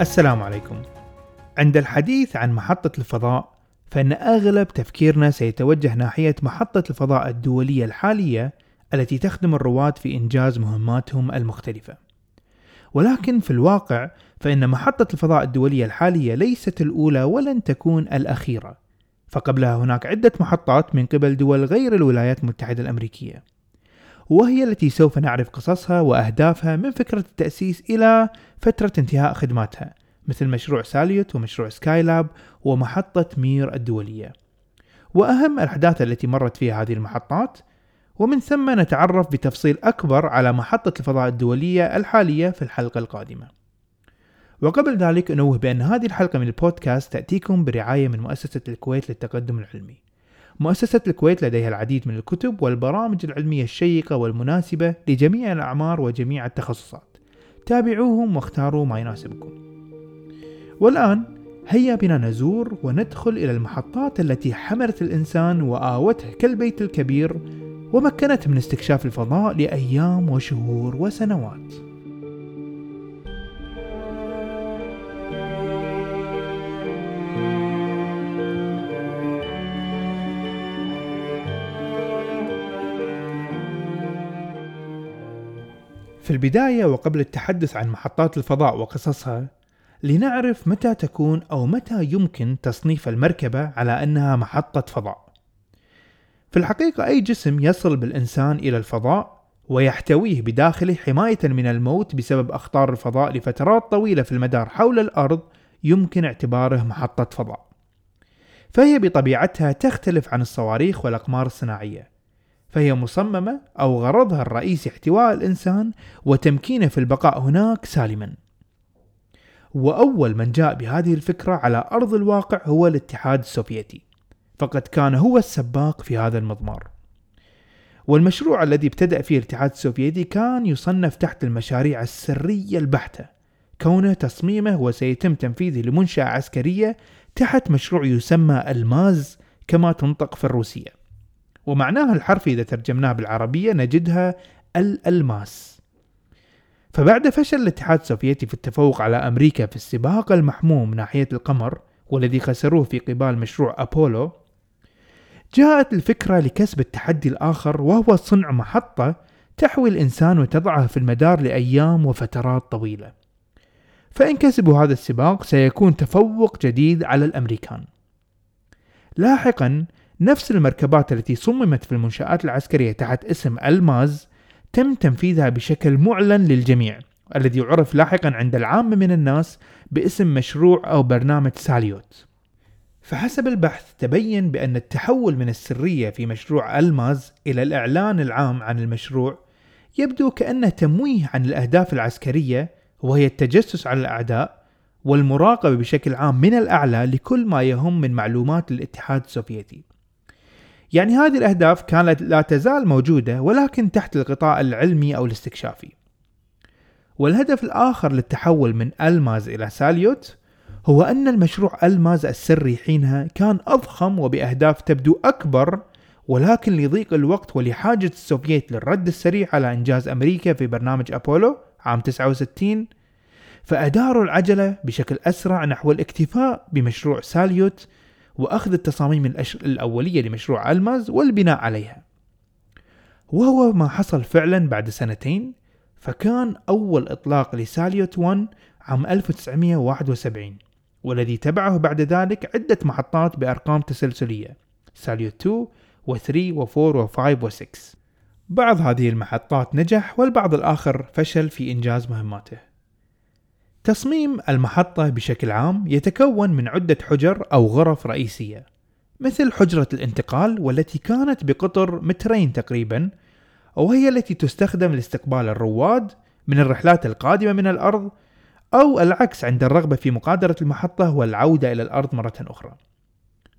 السلام عليكم. عند الحديث عن محطة الفضاء، فإن أغلب تفكيرنا سيتوجه ناحية محطة الفضاء الدولية الحالية التي تخدم الرواد في إنجاز مهماتهم المختلفة. ولكن في الواقع فإن محطة الفضاء الدولية الحالية ليست الأولى ولن تكون الأخيرة، فقبلها هناك عدة محطات من قبل دول غير الولايات المتحدة الأمريكية. وهي التي سوف نعرف قصصها وأهدافها من فكرة التأسيس إلى فترة انتهاء خدماتها مثل مشروع ساليوت ومشروع سكاي لاب ومحطة مير الدولية. وأهم الأحداث التي مرت فيها هذه المحطات ومن ثم نتعرف بتفصيل أكبر على محطة الفضاء الدولية الحالية في الحلقة القادمة. وقبل ذلك أنوه بأن هذه الحلقة من البودكاست تأتيكم برعاية من مؤسسة الكويت للتقدم العلمي. مؤسسة الكويت لديها العديد من الكتب والبرامج العلمية الشيقة والمناسبة لجميع الأعمار وجميع التخصصات. تابعوهم واختاروا ما يناسبكم. والآن هيا بنا نزور وندخل إلى المحطات التي حملت الإنسان وآوته كالبيت الكبير ومكنته من استكشاف الفضاء لأيام وشهور وسنوات. في البداية وقبل التحدث عن محطات الفضاء وقصصها لنعرف متى تكون أو متى يمكن تصنيف المركبة على أنها محطة فضاء. في الحقيقة أي جسم يصل بالإنسان إلى الفضاء ويحتويه بداخله حماية من الموت بسبب أخطار الفضاء لفترات طويلة في المدار حول الأرض يمكن اعتباره محطة فضاء. فهي بطبيعتها تختلف عن الصواريخ والأقمار الصناعية. فهي مصممة أو غرضها الرئيسي احتواء الإنسان وتمكينه في البقاء هناك سالما. وأول من جاء بهذه الفكرة على أرض الواقع هو الاتحاد السوفيتي، فقد كان هو السباق في هذا المضمار. والمشروع الذي ابتدأ فيه الاتحاد السوفيتي كان يصنف تحت المشاريع السرية البحتة، كونه تصميمه وسيتم تنفيذه لمنشأة عسكرية تحت مشروع يسمى ألماز كما تنطق في الروسية. ومعناها الحرفي إذا ترجمناه بالعربية نجدها الألماس. فبعد فشل الاتحاد السوفيتي في التفوق على أمريكا في السباق المحموم ناحية القمر والذي خسروه في قبال مشروع أبولو جاءت الفكرة لكسب التحدي الآخر وهو صنع محطة تحوي الإنسان وتضعه في المدار لأيام وفترات طويلة. فإن كسبوا هذا السباق سيكون تفوق جديد على الأمريكان. لاحقا نفس المركبات التي صممت في المنشآت العسكرية تحت اسم ألماز تم تنفيذها بشكل معلن للجميع الذي عرف لاحقا عند العامة من الناس باسم مشروع أو برنامج ساليوت. فحسب البحث تبين بأن التحول من السرية في مشروع ألماز إلى الإعلان العام عن المشروع يبدو كأنه تمويه عن الأهداف العسكرية وهي التجسس على الأعداء والمراقبة بشكل عام من الأعلى لكل ما يهم من معلومات الاتحاد السوفيتي. يعني هذه الأهداف كانت لا تزال موجودة ولكن تحت الغطاء العلمي أو الاستكشافي. والهدف الآخر للتحول من ألماز إلى ساليوت هو أن المشروع ألماز السري حينها كان أضخم وبأهداف تبدو أكبر ولكن لضيق الوقت ولحاجة السوفييت للرد السريع على إنجاز أمريكا في برنامج أبولو عام 69 فأداروا العجلة بشكل أسرع نحو الاكتفاء بمشروع ساليوت وأخذ التصاميم الأولية لمشروع ألماز والبناء عليها. وهو ما حصل فعلا بعد سنتين فكان أول إطلاق لساليوت 1 عام 1971 والذي تبعه بعد ذلك عدة محطات بأرقام تسلسلية ساليوت 2 و3 و4 و5 و6 بعض هذه المحطات نجح والبعض الآخر فشل في إنجاز مهماته. تصميم المحطة بشكل عام يتكون من عدة حجر أو غرف رئيسية مثل حجرة الانتقال والتي كانت بقطر مترين تقريبا وهي التي تستخدم لاستقبال الرواد من الرحلات القادمة من الأرض أو العكس عند الرغبة في مغادرة المحطة والعودة إلى الأرض مرة أخرى.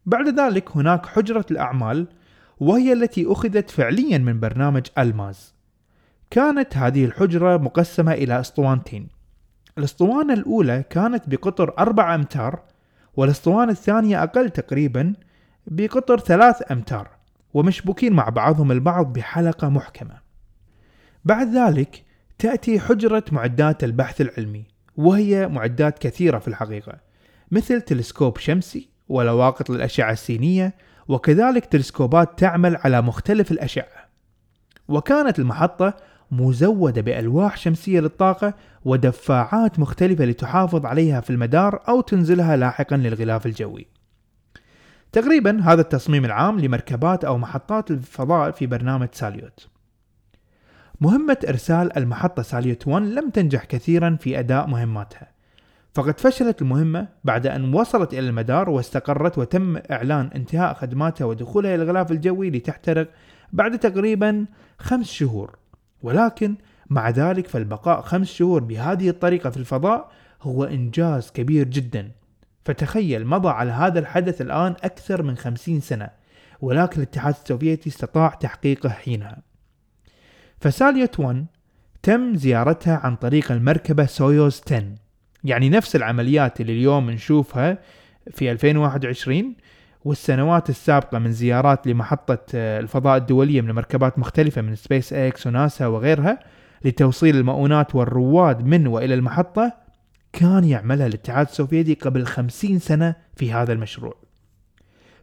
بعد ذلك هناك حجرة الأعمال وهي التي أخذت فعليا من برنامج ألماز. كانت هذه الحجرة مقسمة إلى أسطوانتين. الأسطوانة الأولى كانت بقطر أربع أمتار والأسطوانة الثانية أقل تقريبا بقطر ثلاث أمتار ومشبوكين مع بعضهم البعض بحلقة محكمة. بعد ذلك تأتي حجرة معدات البحث العلمي وهي معدات كثيرة في الحقيقة مثل تلسكوب شمسي ولواقط للأشعة السينية وكذلك تلسكوبات تعمل على مختلف الأشعة وكانت المحطة مزودة بألواح شمسية للطاقة ودفاعات مختلفة لتحافظ عليها في المدار أو تنزلها لاحقا للغلاف الجوي. تقريبا هذا التصميم العام لمركبات أو محطات الفضاء في برنامج ساليوت. مهمة إرسال المحطة ساليوت 1 لم تنجح كثيرا في أداء مهماتها فقد فشلت المهمة بعد أن وصلت إلى المدار واستقرت وتم إعلان انتهاء خدماتها ودخولها إلى الغلاف الجوي لتحترق بعد تقريبا خمس شهور. ولكن مع ذلك فالبقاء خمس شهور بهذه الطريقة في الفضاء هو إنجاز كبير جدا. فتخيل مضى على هذا الحدث الآن أكثر من خمسين سنة ولكن الاتحاد السوفيتي استطاع تحقيقه حينها. فساليوت 1 تم زيارتها عن طريق المركبة سويوز 10 يعني نفس العمليات اللي اليوم نشوفها في 2021 والسنوات السابقة من زيارات لمحطة آه، الفضاء الدولية من مركبات مختلفة من سبيس إكس وناسا وغيرها لتوصيل المؤونات والرواد من وإلى المحطة كان يعملها الاتحاد السوفيتي قبل 50 سنة في هذا المشروع.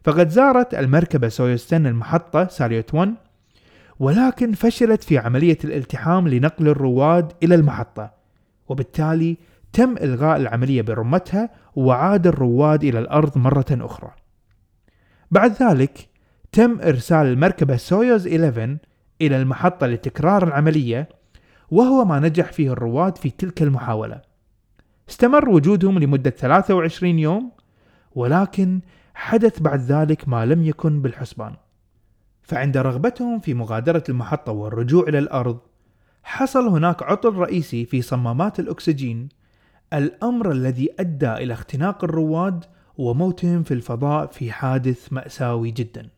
فقد زارت المركبة سويوز 10 المحطة ساليوت 1 ولكن فشلت في عملية الالتحام لنقل الرواد إلى المحطة وبالتالي تم إلغاء العملية برمتها وعاد الرواد إلى الأرض مرة أخرى. بعد ذلك تم إرسال المركبة سويوز 11 إلى المحطة لتكرار العملية وهو ما نجح فيه الرواد في تلك المحاولة. استمر وجودهم لمدة 23 يوم ولكن حدث بعد ذلك ما لم يكن بالحسبان. فعند رغبتهم في مغادرة المحطة والرجوع إلى الأرض حصل هناك عطل رئيسي في صمامات الأكسجين الأمر الذي أدى إلى اختناق الرواد وموتهم في الفضاء في حادث مأساوي جدا.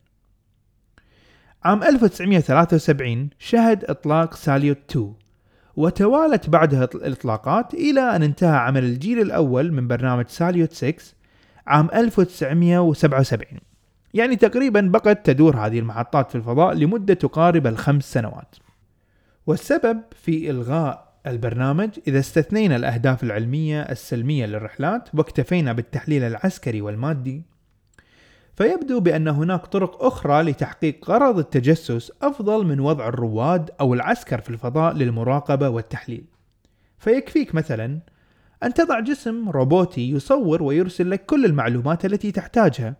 عام 1973 شهد إطلاق ساليوت 2 وتوالت بعدها الإطلاقات إلى أن انتهى عمل الجيل الأول من برنامج ساليوت 6 عام 1977 يعني تقريبا بقت تدور هذه المحطات في الفضاء لمدة تقارب الخمس سنوات. والسبب في إلغاء البرنامج. إذا استثنينا الأهداف العلمية السلمية للرحلات واكتفينا بالتحليل العسكري والمادي فيبدو بأن هناك طرق أخرى لتحقيق غرض التجسس أفضل من وضع الرواد أو العسكر في الفضاء للمراقبة والتحليل. فيكفيك مثلا أن تضع جسم روبوتي يصور ويرسل لك كل المعلومات التي تحتاجها.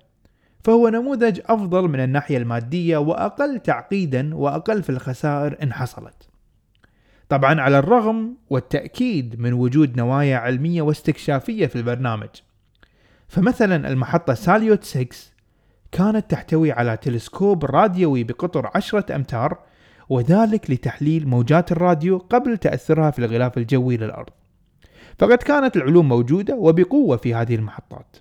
فهو نموذج أفضل من الناحية المادية وأقل تعقيدا وأقل في الخسائر إن حصلت. طبعا على الرغم والتأكيد من وجود نوايا علمية واستكشافية في البرنامج. فمثلا المحطة ساليوت 6 كانت تحتوي على تلسكوب راديوي بقطر 10 أمتار وذلك لتحليل موجات الراديو قبل تأثرها في الغلاف الجوي للأرض. فقد كانت العلوم موجودة وبقوة في هذه المحطات.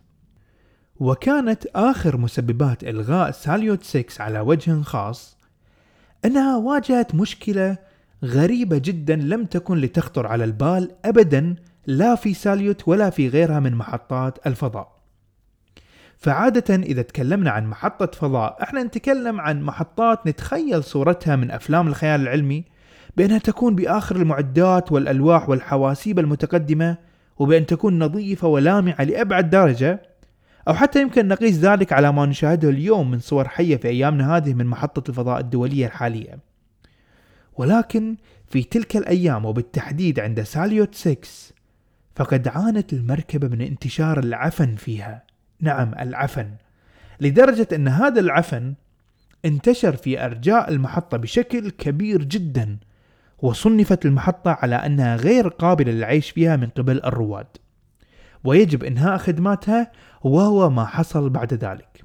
وكانت آخر مسببات إلغاء ساليوت 6 على وجه خاص أنها واجهت مشكلة غريبة جدا لم تكن لتخطر على البال أبدا لا في ساليوت ولا في غيرها من محطات الفضاء. فعادة إذا تكلمنا عن محطة فضاء إحنا نتكلم عن محطات نتخيل صورتها من أفلام الخيال العلمي بأنها تكون بآخر المعدات والألواح والحواسيب المتقدمة وبأن تكون نظيفة ولامعة لأبعد درجة أو حتى يمكن نقيس ذلك على ما نشاهده اليوم من صور حية في أيامنا هذه من محطة الفضاء الدولية الحالية. ولكن في تلك الأيام وبالتحديد عند ساليوت 6 فقد عانت المركبة من انتشار العفن فيها. نعم العفن. لدرجة أن هذا العفن انتشر في أرجاء المحطة بشكل كبير جدا وصنفت المحطة على أنها غير قابلة للعيش فيها من قبل الرواد. ويجب إنهاء خدماتها وهو ما حصل بعد ذلك.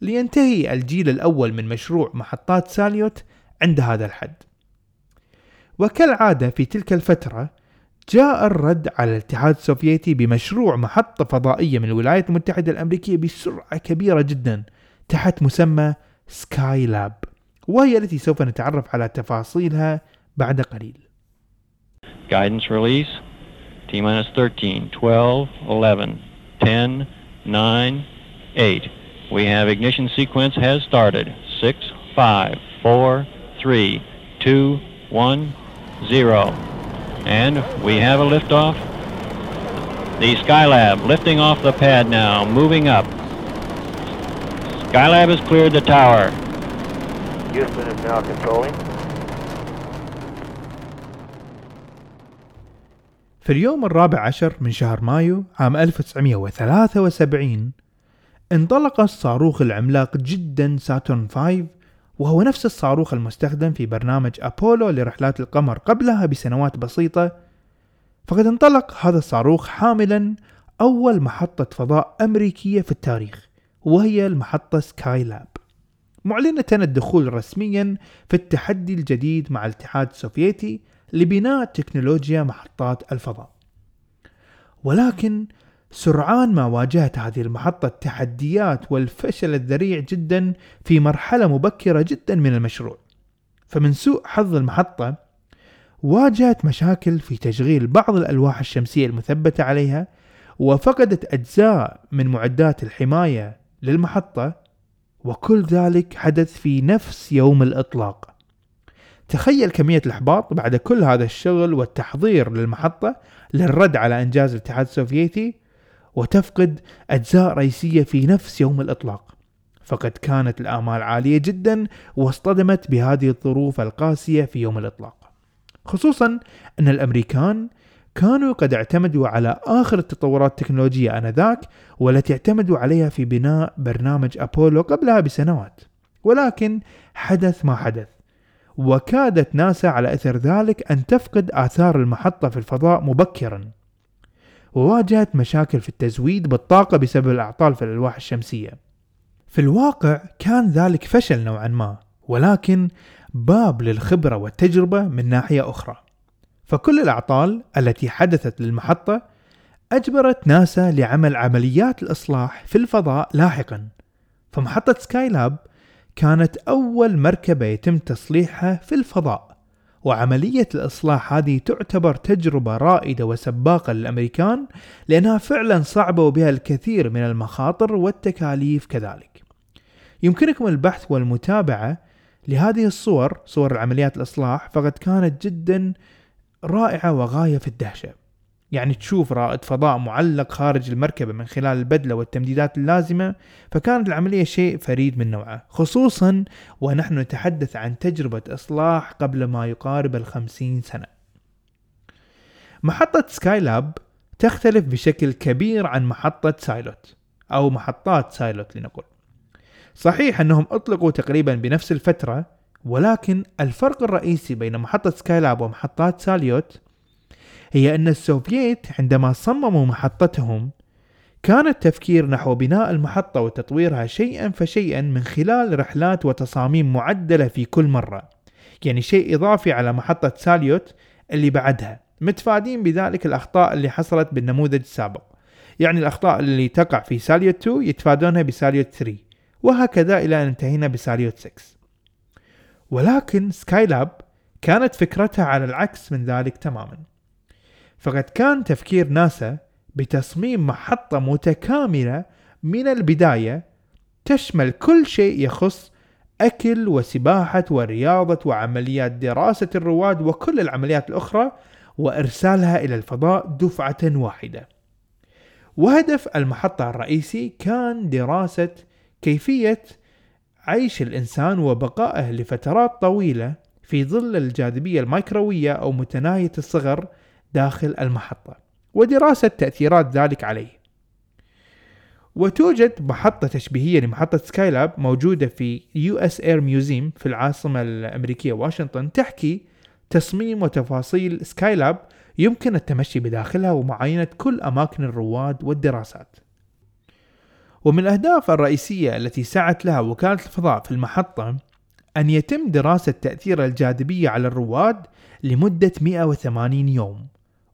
لينتهي الجيل الأول من مشروع محطات ساليوت عند هذا الحد. وكالعادة في تلك الفترة جاء الرد على الاتحاد السوفيتي بمشروع محطة فضائية من الولايات المتحدة الأمريكية بسرعة كبيرة جدا تحت مسمى سكاي لاب وهي التي سوف نتعرف على تفاصيلها بعد قليل Guidance release T minus 13, 12, 11, 10, 9, 8. We have ignition sequence has started. 6, 5, 4, 3, 2, 1, 0. And we have a liftoff. The Skylab lifting off the pad now, moving up. Skylab has cleared the tower. Houston is now controlling. في اليوم الرابع عشر من شهر مايو عام 1973 انطلق الصاروخ العملاق جدا ساتورن 5 وهو نفس الصاروخ المستخدم في برنامج أبولو لرحلات القمر قبلها بسنوات بسيطة. فقد انطلق هذا الصاروخ حاملا أول محطة فضاء أمريكية في التاريخ وهي المحطة Skylab معلنة الدخول رسميا في التحدي الجديد مع الاتحاد السوفيتي لبناء تكنولوجيا محطات الفضاء. ولكن سرعان ما واجهت هذه المحطة تحديات والفشل الذريع جدا في مرحلة مبكرة جدا من المشروع. فمن سوء حظ المحطة واجهت مشاكل في تشغيل بعض الألواح الشمسية المثبتة عليها وفقدت أجزاء من معدات الحماية للمحطة وكل ذلك حدث في نفس يوم الإطلاق. تخيل كمية الإحباط بعد كل هذا الشغل والتحضير للمحطة للرد على إنجاز الاتحاد السوفيتي وتفقد أجزاء رئيسية في نفس يوم الإطلاق. فقد كانت الآمال عالية جدا واصطدمت بهذه الظروف القاسية في يوم الإطلاق. خصوصا أن الأمريكان كانوا قد اعتمدوا على آخر التطورات التكنولوجية آنذاك والتي اعتمدوا عليها في بناء برنامج أبولو قبلها بسنوات. ولكن حدث ما حدث. وكادت ناسا على إثر ذلك أن تفقد آثار المحطة في الفضاء مبكرا. وواجهت مشاكل في التزويد بالطاقة بسبب الأعطال في الألواح الشمسية. في الواقع كان ذلك فشل نوعا ما ولكن باب للخبرة والتجربة من ناحية أخرى. فكل الأعطال التي حدثت للمحطة أجبرت ناسا لعمل عمليات الإصلاح في الفضاء لاحقا. فمحطة سكاي لاب كانت أول مركبة يتم تصليحها في الفضاء. وعملية الإصلاح هذه تعتبر تجربة رائدة وسباقة للأمريكان لأنها فعلا صعبة وبها الكثير من المخاطر والتكاليف كذلك. يمكنكم البحث والمتابعة لهذه الصور صور العمليات الإصلاح فقد كانت جدا رائعة وغاية في الدهشة. يعني تشوف رائد فضاء معلق خارج المركبة من خلال البدلة والتمديدات اللازمة فكانت العملية شيء فريد من نوعه خصوصا ونحن نتحدث عن تجربة إصلاح قبل ما يقارب الخمسين سنة. محطة Skylab تختلف بشكل كبير عن محطة ساليوت أو محطات ساليوت لنقول صحيح أنهم أطلقوا تقريبا بنفس الفترة ولكن الفرق الرئيسي بين محطة Skylab ومحطات ساليوت هي أن السوفييت عندما صمموا محطتهم كان التفكير نحو بناء المحطة وتطويرها شيئا فشيئا من خلال رحلات وتصاميم معدلة في كل مرة يعني شيء إضافي على محطة ساليوت اللي بعدها. متفادين بذلك الأخطاء اللي حصلت بالنموذج السابق. يعني الأخطاء اللي تقع في ساليوت 2 يتفادونها بساليوت 3 وهكذا إلى أن انتهينا بساليوت 6 ولكن سكاي لاب كانت فكرتها على العكس من ذلك تماما. فقد كان تفكير ناسا بتصميم محطة متكاملة من البداية تشمل كل شيء يخص أكل وسباحة ورياضة وعمليات دراسة الرواد وكل العمليات الأخرى وإرسالها إلى الفضاء دفعة واحدة. وهدف المحطة الرئيسي كان دراسة كيفية عيش الإنسان وبقائه لفترات طويلة في ظل الجاذبية الميكروية أو متناهية الصغر داخل المحطة ودراسة تأثيرات ذلك عليه. وتوجد محطة تشبيهية لمحطة سكايلاب موجودة في US Air Museum في العاصمة الأمريكية واشنطن تحكي تصميم وتفاصيل سكايلاب يمكن التمشي بداخلها ومعاينة كل أماكن الرواد والدراسات. ومن الأهداف الرئيسية التي سعت لها وكالة الفضاء في المحطة أن يتم دراسة تأثير الجاذبية على الرواد لمدة 180 يوم.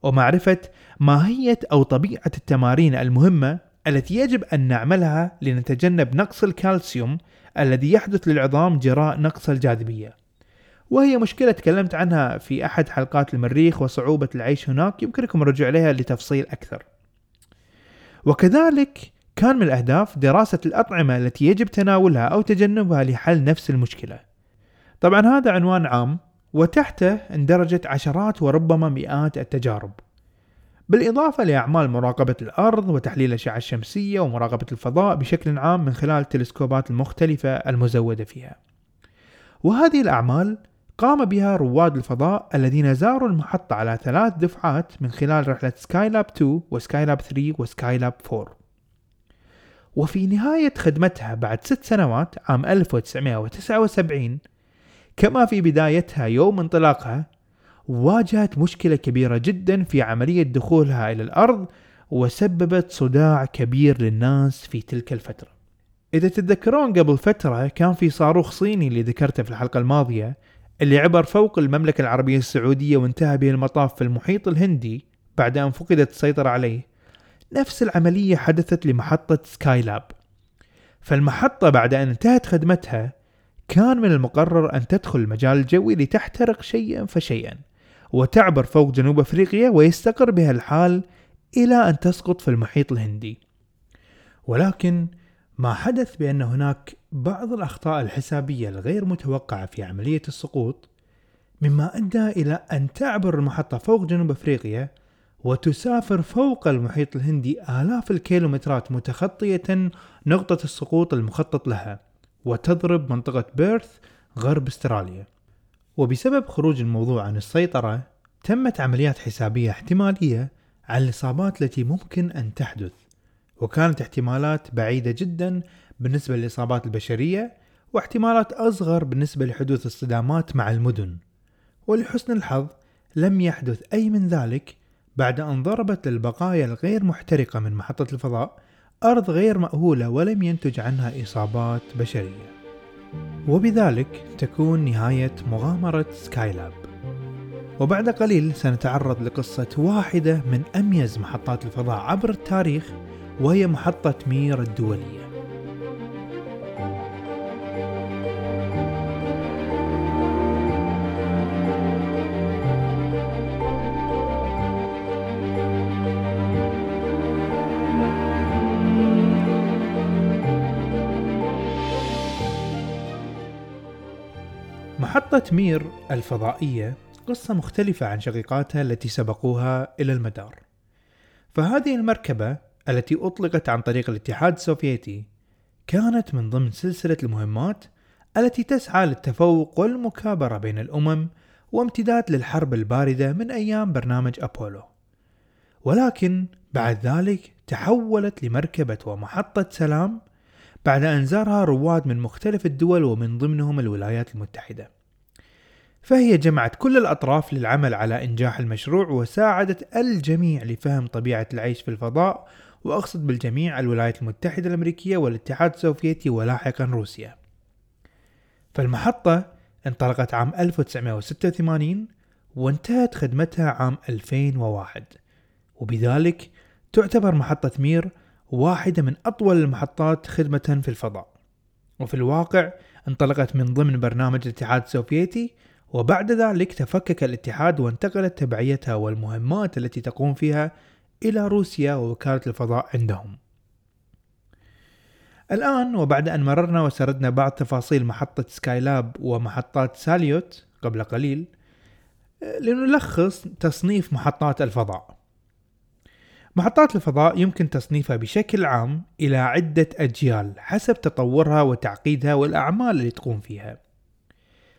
ومعرفة ماهية أو طبيعة التمارين المهمة التي يجب أن نعملها لنتجنب نقص الكالسيوم الذي يحدث للعظام جراء نقص الجاذبية. وهي مشكلة تكلمت عنها في أحد حلقات المريخ وصعوبة العيش هناك يمكنكم الرجوع إليها لتفصيل أكثر. وكذلك كان من الأهداف دراسة الأطعمة التي يجب تناولها أو تجنبها لحل نفس المشكلة. طبعا هذا عنوان عام وتحته اندرجت عشرات وربما مئات التجارب. بالإضافة لأعمال مراقبة الأرض وتحليل الأشعة الشمسية ومراقبة الفضاء بشكل عام من خلال التلسكوبات المختلفة المزودة فيها. وهذه الأعمال قام بها رواد الفضاء الذين زاروا المحطة على ثلاث دفعات من خلال رحلة سكايلاب 2 وسكايلاب 3 وسكايلاب 4 وفي نهاية خدمتها بعد ست سنوات عام 1979 كما في بدايتها يوم انطلاقها واجهت مشكلة كبيرة جدا في عملية دخولها إلى الأرض وسببت صداع كبير للناس في تلك الفترة. إذا تتذكرون قبل فترة كان في صاروخ صيني اللي ذكرته في الحلقة الماضية اللي عبر فوق المملكة العربية السعودية وانتهى به المطاف في المحيط الهندي بعد أن فقدت السيطرة عليه. نفس العملية حدثت لمحطة سكاي لاب. فالمحطة بعد أن انتهت خدمتها كان من المقرر أن تدخل المجال الجوي لتحترق شيئا فشيئا وتعبر فوق جنوب أفريقيا ويستقر بها الحال إلى أن تسقط في المحيط الهندي. ولكن ما حدث بأن هناك بعض الأخطاء الحسابية الغير متوقعة في عملية السقوط مما أدى إلى أن تعبر المحطة فوق جنوب أفريقيا وتسافر فوق المحيط الهندي آلاف الكيلومترات متخطية نقطة السقوط المخطط لها. وتضرب منطقة بيرث غرب استراليا. وبسبب خروج الموضوع عن السيطرة تمت عمليات حسابية احتمالية على الإصابات التي ممكن أن تحدث. وكانت احتمالات بعيدة جدا بالنسبة للإصابات البشرية واحتمالات أصغر بالنسبة لحدوث الصدامات مع المدن. ولحسن الحظ لم يحدث أي من ذلك بعد أن ضربت البقايا الغير محترقة من محطة الفضاء أرض غير مأهولة ولم ينتج عنها إصابات بشرية. وبذلك تكون نهاية مغامرة سكايلاب. وبعد قليل سنتعرض لقصة واحدة من أميز محطات الفضاء عبر التاريخ وهي محطة مير الدولية. محطة مير الفضائية قصة مختلفة عن شقيقاتها التي سبقوها إلى المدار. فهذه المركبة التي أطلقت عن طريق الاتحاد السوفيتي كانت من ضمن سلسلة المهمات التي تسعى للتفوق والمكابرة بين الأمم وامتداد للحرب الباردة من أيام برنامج أبولو. ولكن بعد ذلك تحولت لمركبة ومحطة سلام بعد أن زارها رواد من مختلف الدول ومن ضمنهم الولايات المتحدة. فهي جمعت كل الأطراف للعمل على إنجاح المشروع وساعدت الجميع لفهم طبيعة العيش في الفضاء. وأقصد بالجميع الولايات المتحدة الأمريكية والاتحاد السوفيتي ولاحقا روسيا. فالمحطة انطلقت عام 1986 وانتهت خدمتها عام 2001 وبذلك تعتبر محطة مير واحدة من أطول المحطات خدمة في الفضاء. وفي الواقع انطلقت من ضمن برنامج الاتحاد السوفيتي وبعد ذلك تفكك الاتحاد وانتقلت تبعيتها والمهمات التي تقوم فيها إلى روسيا ووكالة الفضاء عندهم. الآن وبعد أن مررنا وسردنا بعض تفاصيل محطة سكايلاب ومحطات ساليوت قبل قليل لنلخص تصنيف محطات الفضاء. محطات الفضاء يمكن تصنيفها بشكل عام إلى عدة أجيال حسب تطورها وتعقيدها والأعمال اللي تقوم فيها.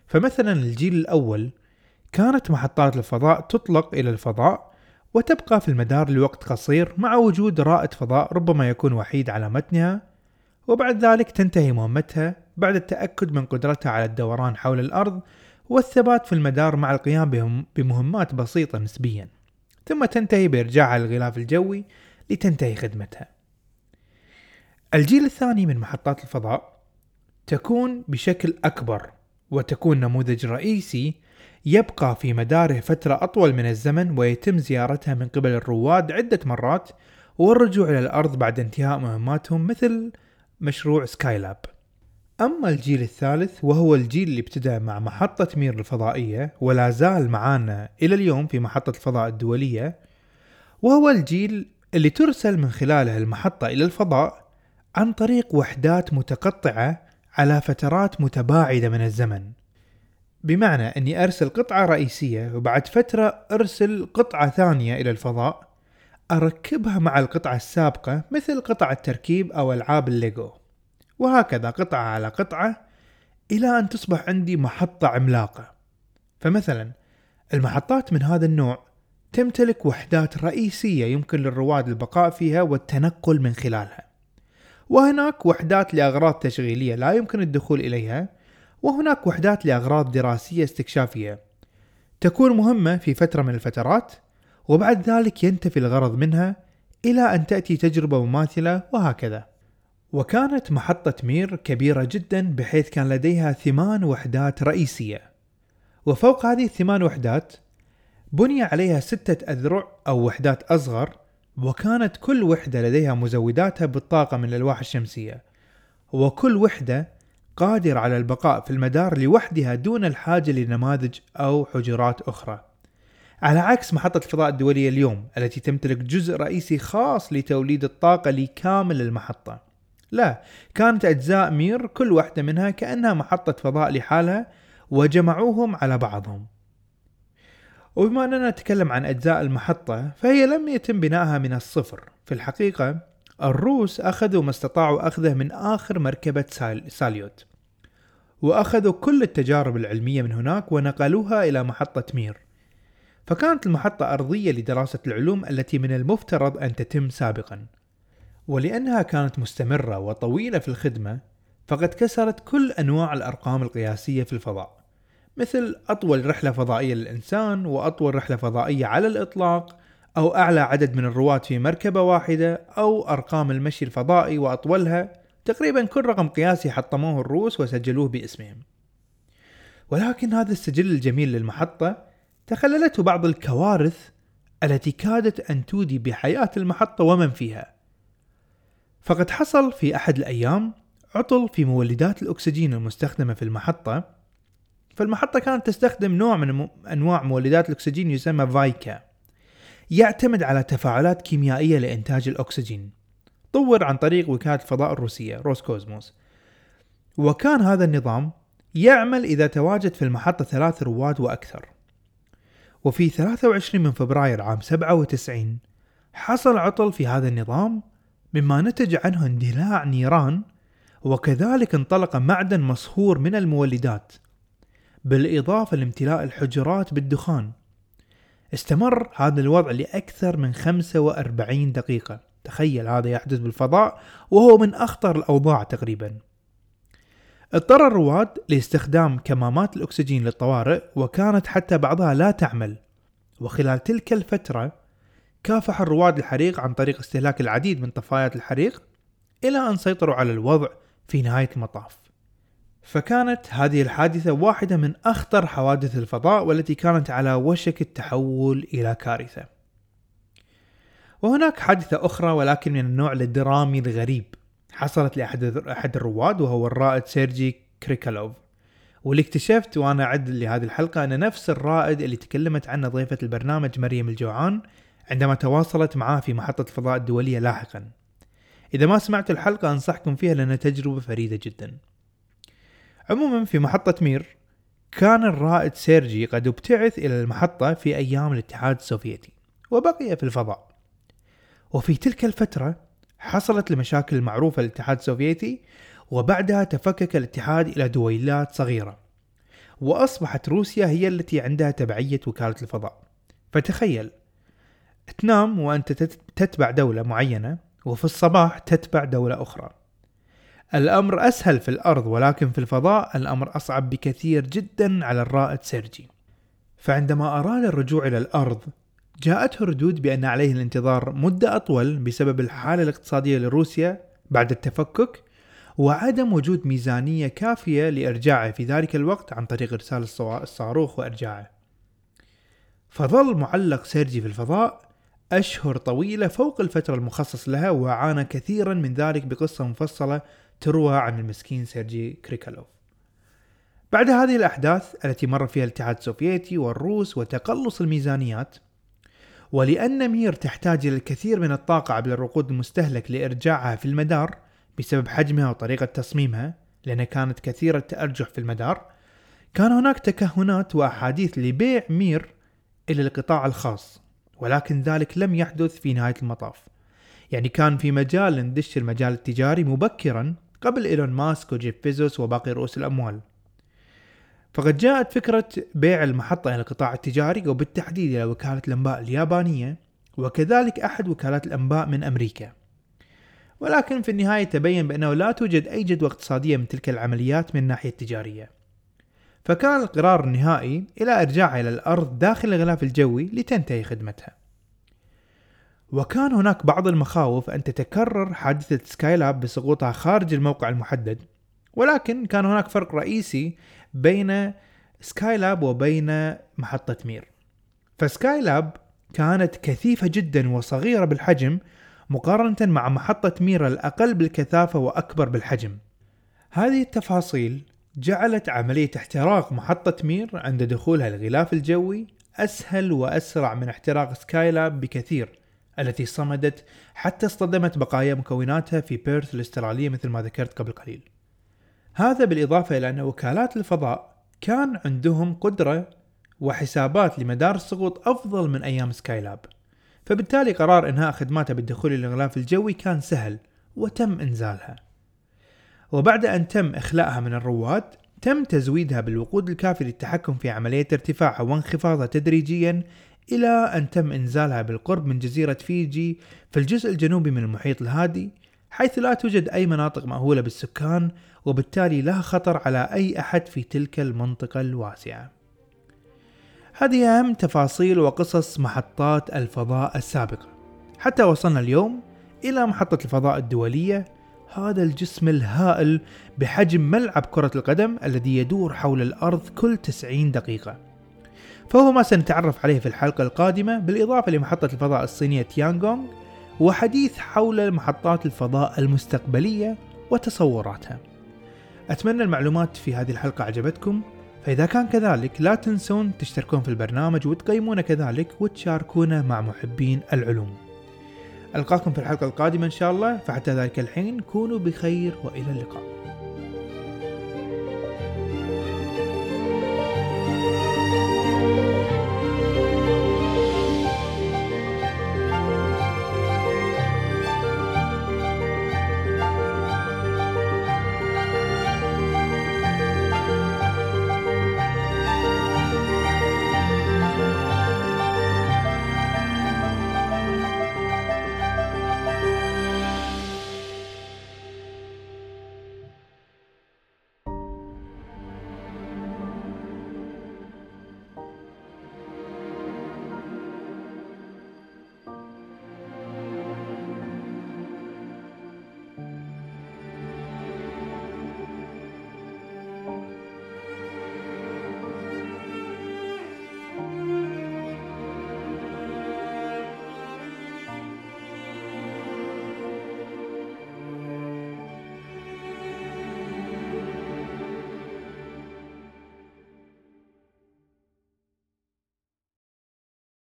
فمثلا الجيل الأول كانت محطات الفضاء تطلق إلى الفضاء وتبقى في المدار لوقت قصير مع وجود رائد فضاء ربما يكون وحيد على متنها وبعد ذلك تنتهي مهمتها بعد التأكد من قدرتها على الدوران حول الأرض والثبات في المدار مع القيام بمهمات بسيطة نسبيا. ثم تنتهي بإرجاعها للغلاف الجوي لتنتهي خدمتها. الجيل الثاني من محطات الفضاء تكون بشكل أكبر وتكون نموذج رئيسي يبقى في مداره فترة أطول من الزمن ويتم زيارتها من قبل الرواد عدة مرات والرجوع إلى الأرض بعد انتهاء مهماتهم مثل مشروع سكاي لاب أما الجيل الثالث وهو الجيل اللي ابتدأ مع محطة مير الفضائية ولا زال معانا إلى اليوم في محطة الفضاء الدولية وهو الجيل اللي ترسل من خلاله المحطة إلى الفضاء عن طريق وحدات متقطعة على فترات متباعدة من الزمن. بمعنى أني أرسل قطعة رئيسية وبعد فترة أرسل قطعة ثانية إلى الفضاء أركبها مع القطعة السابقة مثل قطع التركيب أو ألعاب الليجو. وهكذا قطعة على قطعة إلى أن تصبح عندي محطة عملاقة. فمثلا المحطات من هذا النوع تمتلك وحدات رئيسية يمكن للرواد البقاء فيها والتنقل من خلالها. وهناك وحدات لأغراض تشغيلية لا يمكن الدخول إليها وهناك وحدات لأغراض دراسية استكشافية. تكون مهمة في فترة من الفترات وبعد ذلك ينتفي الغرض منها إلى أن تأتي تجربة مماثلة وهكذا. وكانت محطة مير كبيرة جدا بحيث كان لديها ثمان وحدات رئيسية. وفوق هذه الثمان وحدات بني عليها ستة أذرع أو وحدات أصغر وكانت كل وحدة لديها مزوداتها بالطاقة من الألواح الشمسية. وكل وحدة قادرة على البقاء في المدار لوحدها دون الحاجة لنماذج أو حجرات أخرى. على عكس محطة الفضاء الدولية اليوم التي تمتلك جزء رئيسي خاص لتوليد الطاقة لكامل المحطة. لا كانت أجزاء مير كل واحدة منها كأنها محطة فضاء لحالها وجمعوهم على بعضهم. وبما أننا نتكلم عن أجزاء المحطة فهي لم يتم بنائها من الصفر. في الحقيقة الروس أخذوا ما استطاعوا أخذه من آخر مركبة ساليوت. وأخذوا كل التجارب العلمية من هناك ونقلوها إلى محطة مير. فكانت المحطة أرضية لدراسة العلوم التي من المفترض أن تتم سابقا. ولأنها كانت مستمرة وطويلة في الخدمة فقد كسرت كل أنواع الأرقام القياسية في الفضاء. مثل أطول رحلة فضائية للإنسان وأطول رحلة فضائية على الإطلاق أو أعلى عدد من الرواد في مركبة واحدة أو أرقام المشي الفضائي وأطولها تقريبا كل رقم قياسي حطموه الروس وسجلوه باسمهم. ولكن هذا السجل الجميل للمحطة تخللته بعض الكوارث التي كادت أن تودي بحياة المحطة ومن فيها. فقد حصل في أحد الأيام عطل في مولدات الأكسجين المستخدمة في المحطة فالمحطة كانت تستخدم نوع من أنواع مولدات الأكسجين يسمى فايكا. يعتمد على تفاعلات كيميائية لإنتاج الأكسجين. طور عن طريق وكالة الفضاء الروسية روسكوزموس. وكان هذا النظام يعمل إذا تواجد في المحطة ثلاث رواد وأكثر. وفي 23 من فبراير عام 97 حصل عطل في هذا النظام مما نتج عنه اندلاع نيران وكذلك انطلق معدن مصهور من المولدات. بالإضافة لامتلاء الحجرات بالدخان. استمر هذا الوضع لأكثر من 45 دقيقة. تخيل هذا يحدث بالفضاء وهو من أخطر الأوضاع تقريبا. اضطر الرواد لاستخدام كمامات الأكسجين للطوارئ وكانت حتى بعضها لا تعمل. وخلال تلك الفترة كافح الرواد الحريق عن طريق استهلاك العديد من طفايات الحريق إلى أن سيطروا على الوضع في نهاية المطاف. فكانت هذه الحادثة واحدة من أخطر حوادث الفضاء والتي كانت على وشك التحول إلى كارثة وهناك حادثة أخرى ولكن من النوع الدرامي الغريب حصلت لأحد أحد الرواد وهو الرائد سيرجي كريكالوف واللي اكتشفت وأنا أعد لهذه الحلقة أن نفس الرائد اللي تكلمت عنه ضيفة البرنامج مريم الجوعان عندما تواصلت معاه في محطة الفضاء الدولية لاحقا. إذا ما سمعتوا الحلقة أنصحكم فيها لأنها تجربة فريدة جدا. عموما في محطة مير كان الرائد سيرجي قد ابتعث إلى المحطة في أيام الاتحاد السوفيتي وبقي في الفضاء. وفي تلك الفترة حصلت المشاكل المعروفة للاتحاد السوفيتي وبعدها تفكك الاتحاد إلى دويلات صغيرة. وأصبحت روسيا هي التي عندها تبعية وكالة الفضاء. فتخيل تنام وأنت تتبع دولة معينة وفي الصباح تتبع دولة أخرى. الأمر أسهل في الأرض ولكن في الفضاء الأمر أصعب بكثير جدا على الرائد سيرجي. فعندما أراد الرجوع إلى الأرض جاءته ردود بأن عليه الانتظار مدة أطول بسبب الحالة الاقتصادية لروسيا بعد التفكك وعدم وجود ميزانية كافية لإرجاعه في ذلك الوقت عن طريق إرسال الصاروخ وإرجاعه. فظل معلق سيرجي في الفضاء أشهر طويلة فوق الفترة المخصص لها وعانى كثيرا من ذلك بقصة مفصلة تروى عن المسكين سيرجي كريكالوف. بعد هذه الأحداث التي مر فيها الاتحاد السوفيتي والروس وتقلص الميزانيات ولأن مير تحتاج إلى الكثير من الطاقة عبر الوقود المستهلك لإرجاعها في المدار بسبب حجمها وطريقة تصميمها لأنها كانت كثيرة التأرجح في المدار كان هناك تكهنات وأحاديث لبيع مير إلى القطاع الخاص ولكن ذلك لم يحدث في نهاية المطاف. يعني كان في مجال ندش المجال التجاري مبكرا قبل إيلون ماسك وجيف بيزوس وباقي رؤوس الأموال. فقد جاءت فكرة بيع المحطة إلى القطاع التجاري وبالتحديد إلى وكالة الأنباء اليابانية وكذلك أحد وكالات الأنباء من أمريكا. ولكن في النهاية تبين بأنه لا توجد أي جدوى اقتصادية من تلك العمليات من الناحية التجارية. فكان القرار النهائي إلى إرجاعها إلى الأرض داخل الغلاف الجوي لتنتهي خدمتها. وكان هناك بعض المخاوف أن تتكرر حادثة سكايلاب بسقوطها خارج الموقع المحدد ولكن كان هناك فرق رئيسي بين سكايلاب وبين محطة مير. فسكايلاب كانت كثيفة جدا وصغيرة بالحجم مقارنة مع محطة مير الأقل بالكثافة وأكبر بالحجم. هذه التفاصيل جعلت عملية احتراق محطة مير عند دخولها الغلاف الجوي أسهل وأسرع من احتراق سكايلاب بكثير. التي صمدت حتى اصطدمت بقايا مكوناتها في بيرث الاسترالية مثل ما ذكرت قبل قليل. هذا بالإضافة إلى أن وكالات الفضاء كان عندهم قدرة وحسابات لمدار السقوط أفضل من أيام سكايلاب. فبالتالي قرار إنهاء خدماتها بالدخول إلى الغلاف الجوي كان سهل وتم إنزالها. وبعد أن تم إخلاءها من الرواد تم تزويدها بالوقود الكافي للتحكم في عملية ارتفاعها وانخفاضها تدريجيا إلى أن تم إنزالها بالقرب من جزيرة فيجي في الجزء الجنوبي من المحيط الهادي حيث لا توجد أي مناطق مأهولة بالسكان وبالتالي لا خطر على أي أحد في تلك المنطقة الواسعة. هذه أهم تفاصيل وقصص محطات الفضاء السابقة حتى وصلنا اليوم إلى محطة الفضاء الدولية هذا الجسم الهائل بحجم ملعب كرة القدم الذي يدور حول الأرض كل 90 دقيقة فهو ما سنتعرف عليه في الحلقة القادمة بالإضافة لمحطة الفضاء الصينية تيانغونغ وحديث حول محطات الفضاء المستقبلية وتصوراتها. أتمنى المعلومات في هذه الحلقة عجبتكم فإذا كان كذلك لا تنسون تشتركون في البرنامج وتقيمونه كذلك وتشاركونه مع محبين العلوم. ألقاكم في الحلقة القادمة إن شاء الله فحتى ذلك الحين كونوا بخير وإلى اللقاء.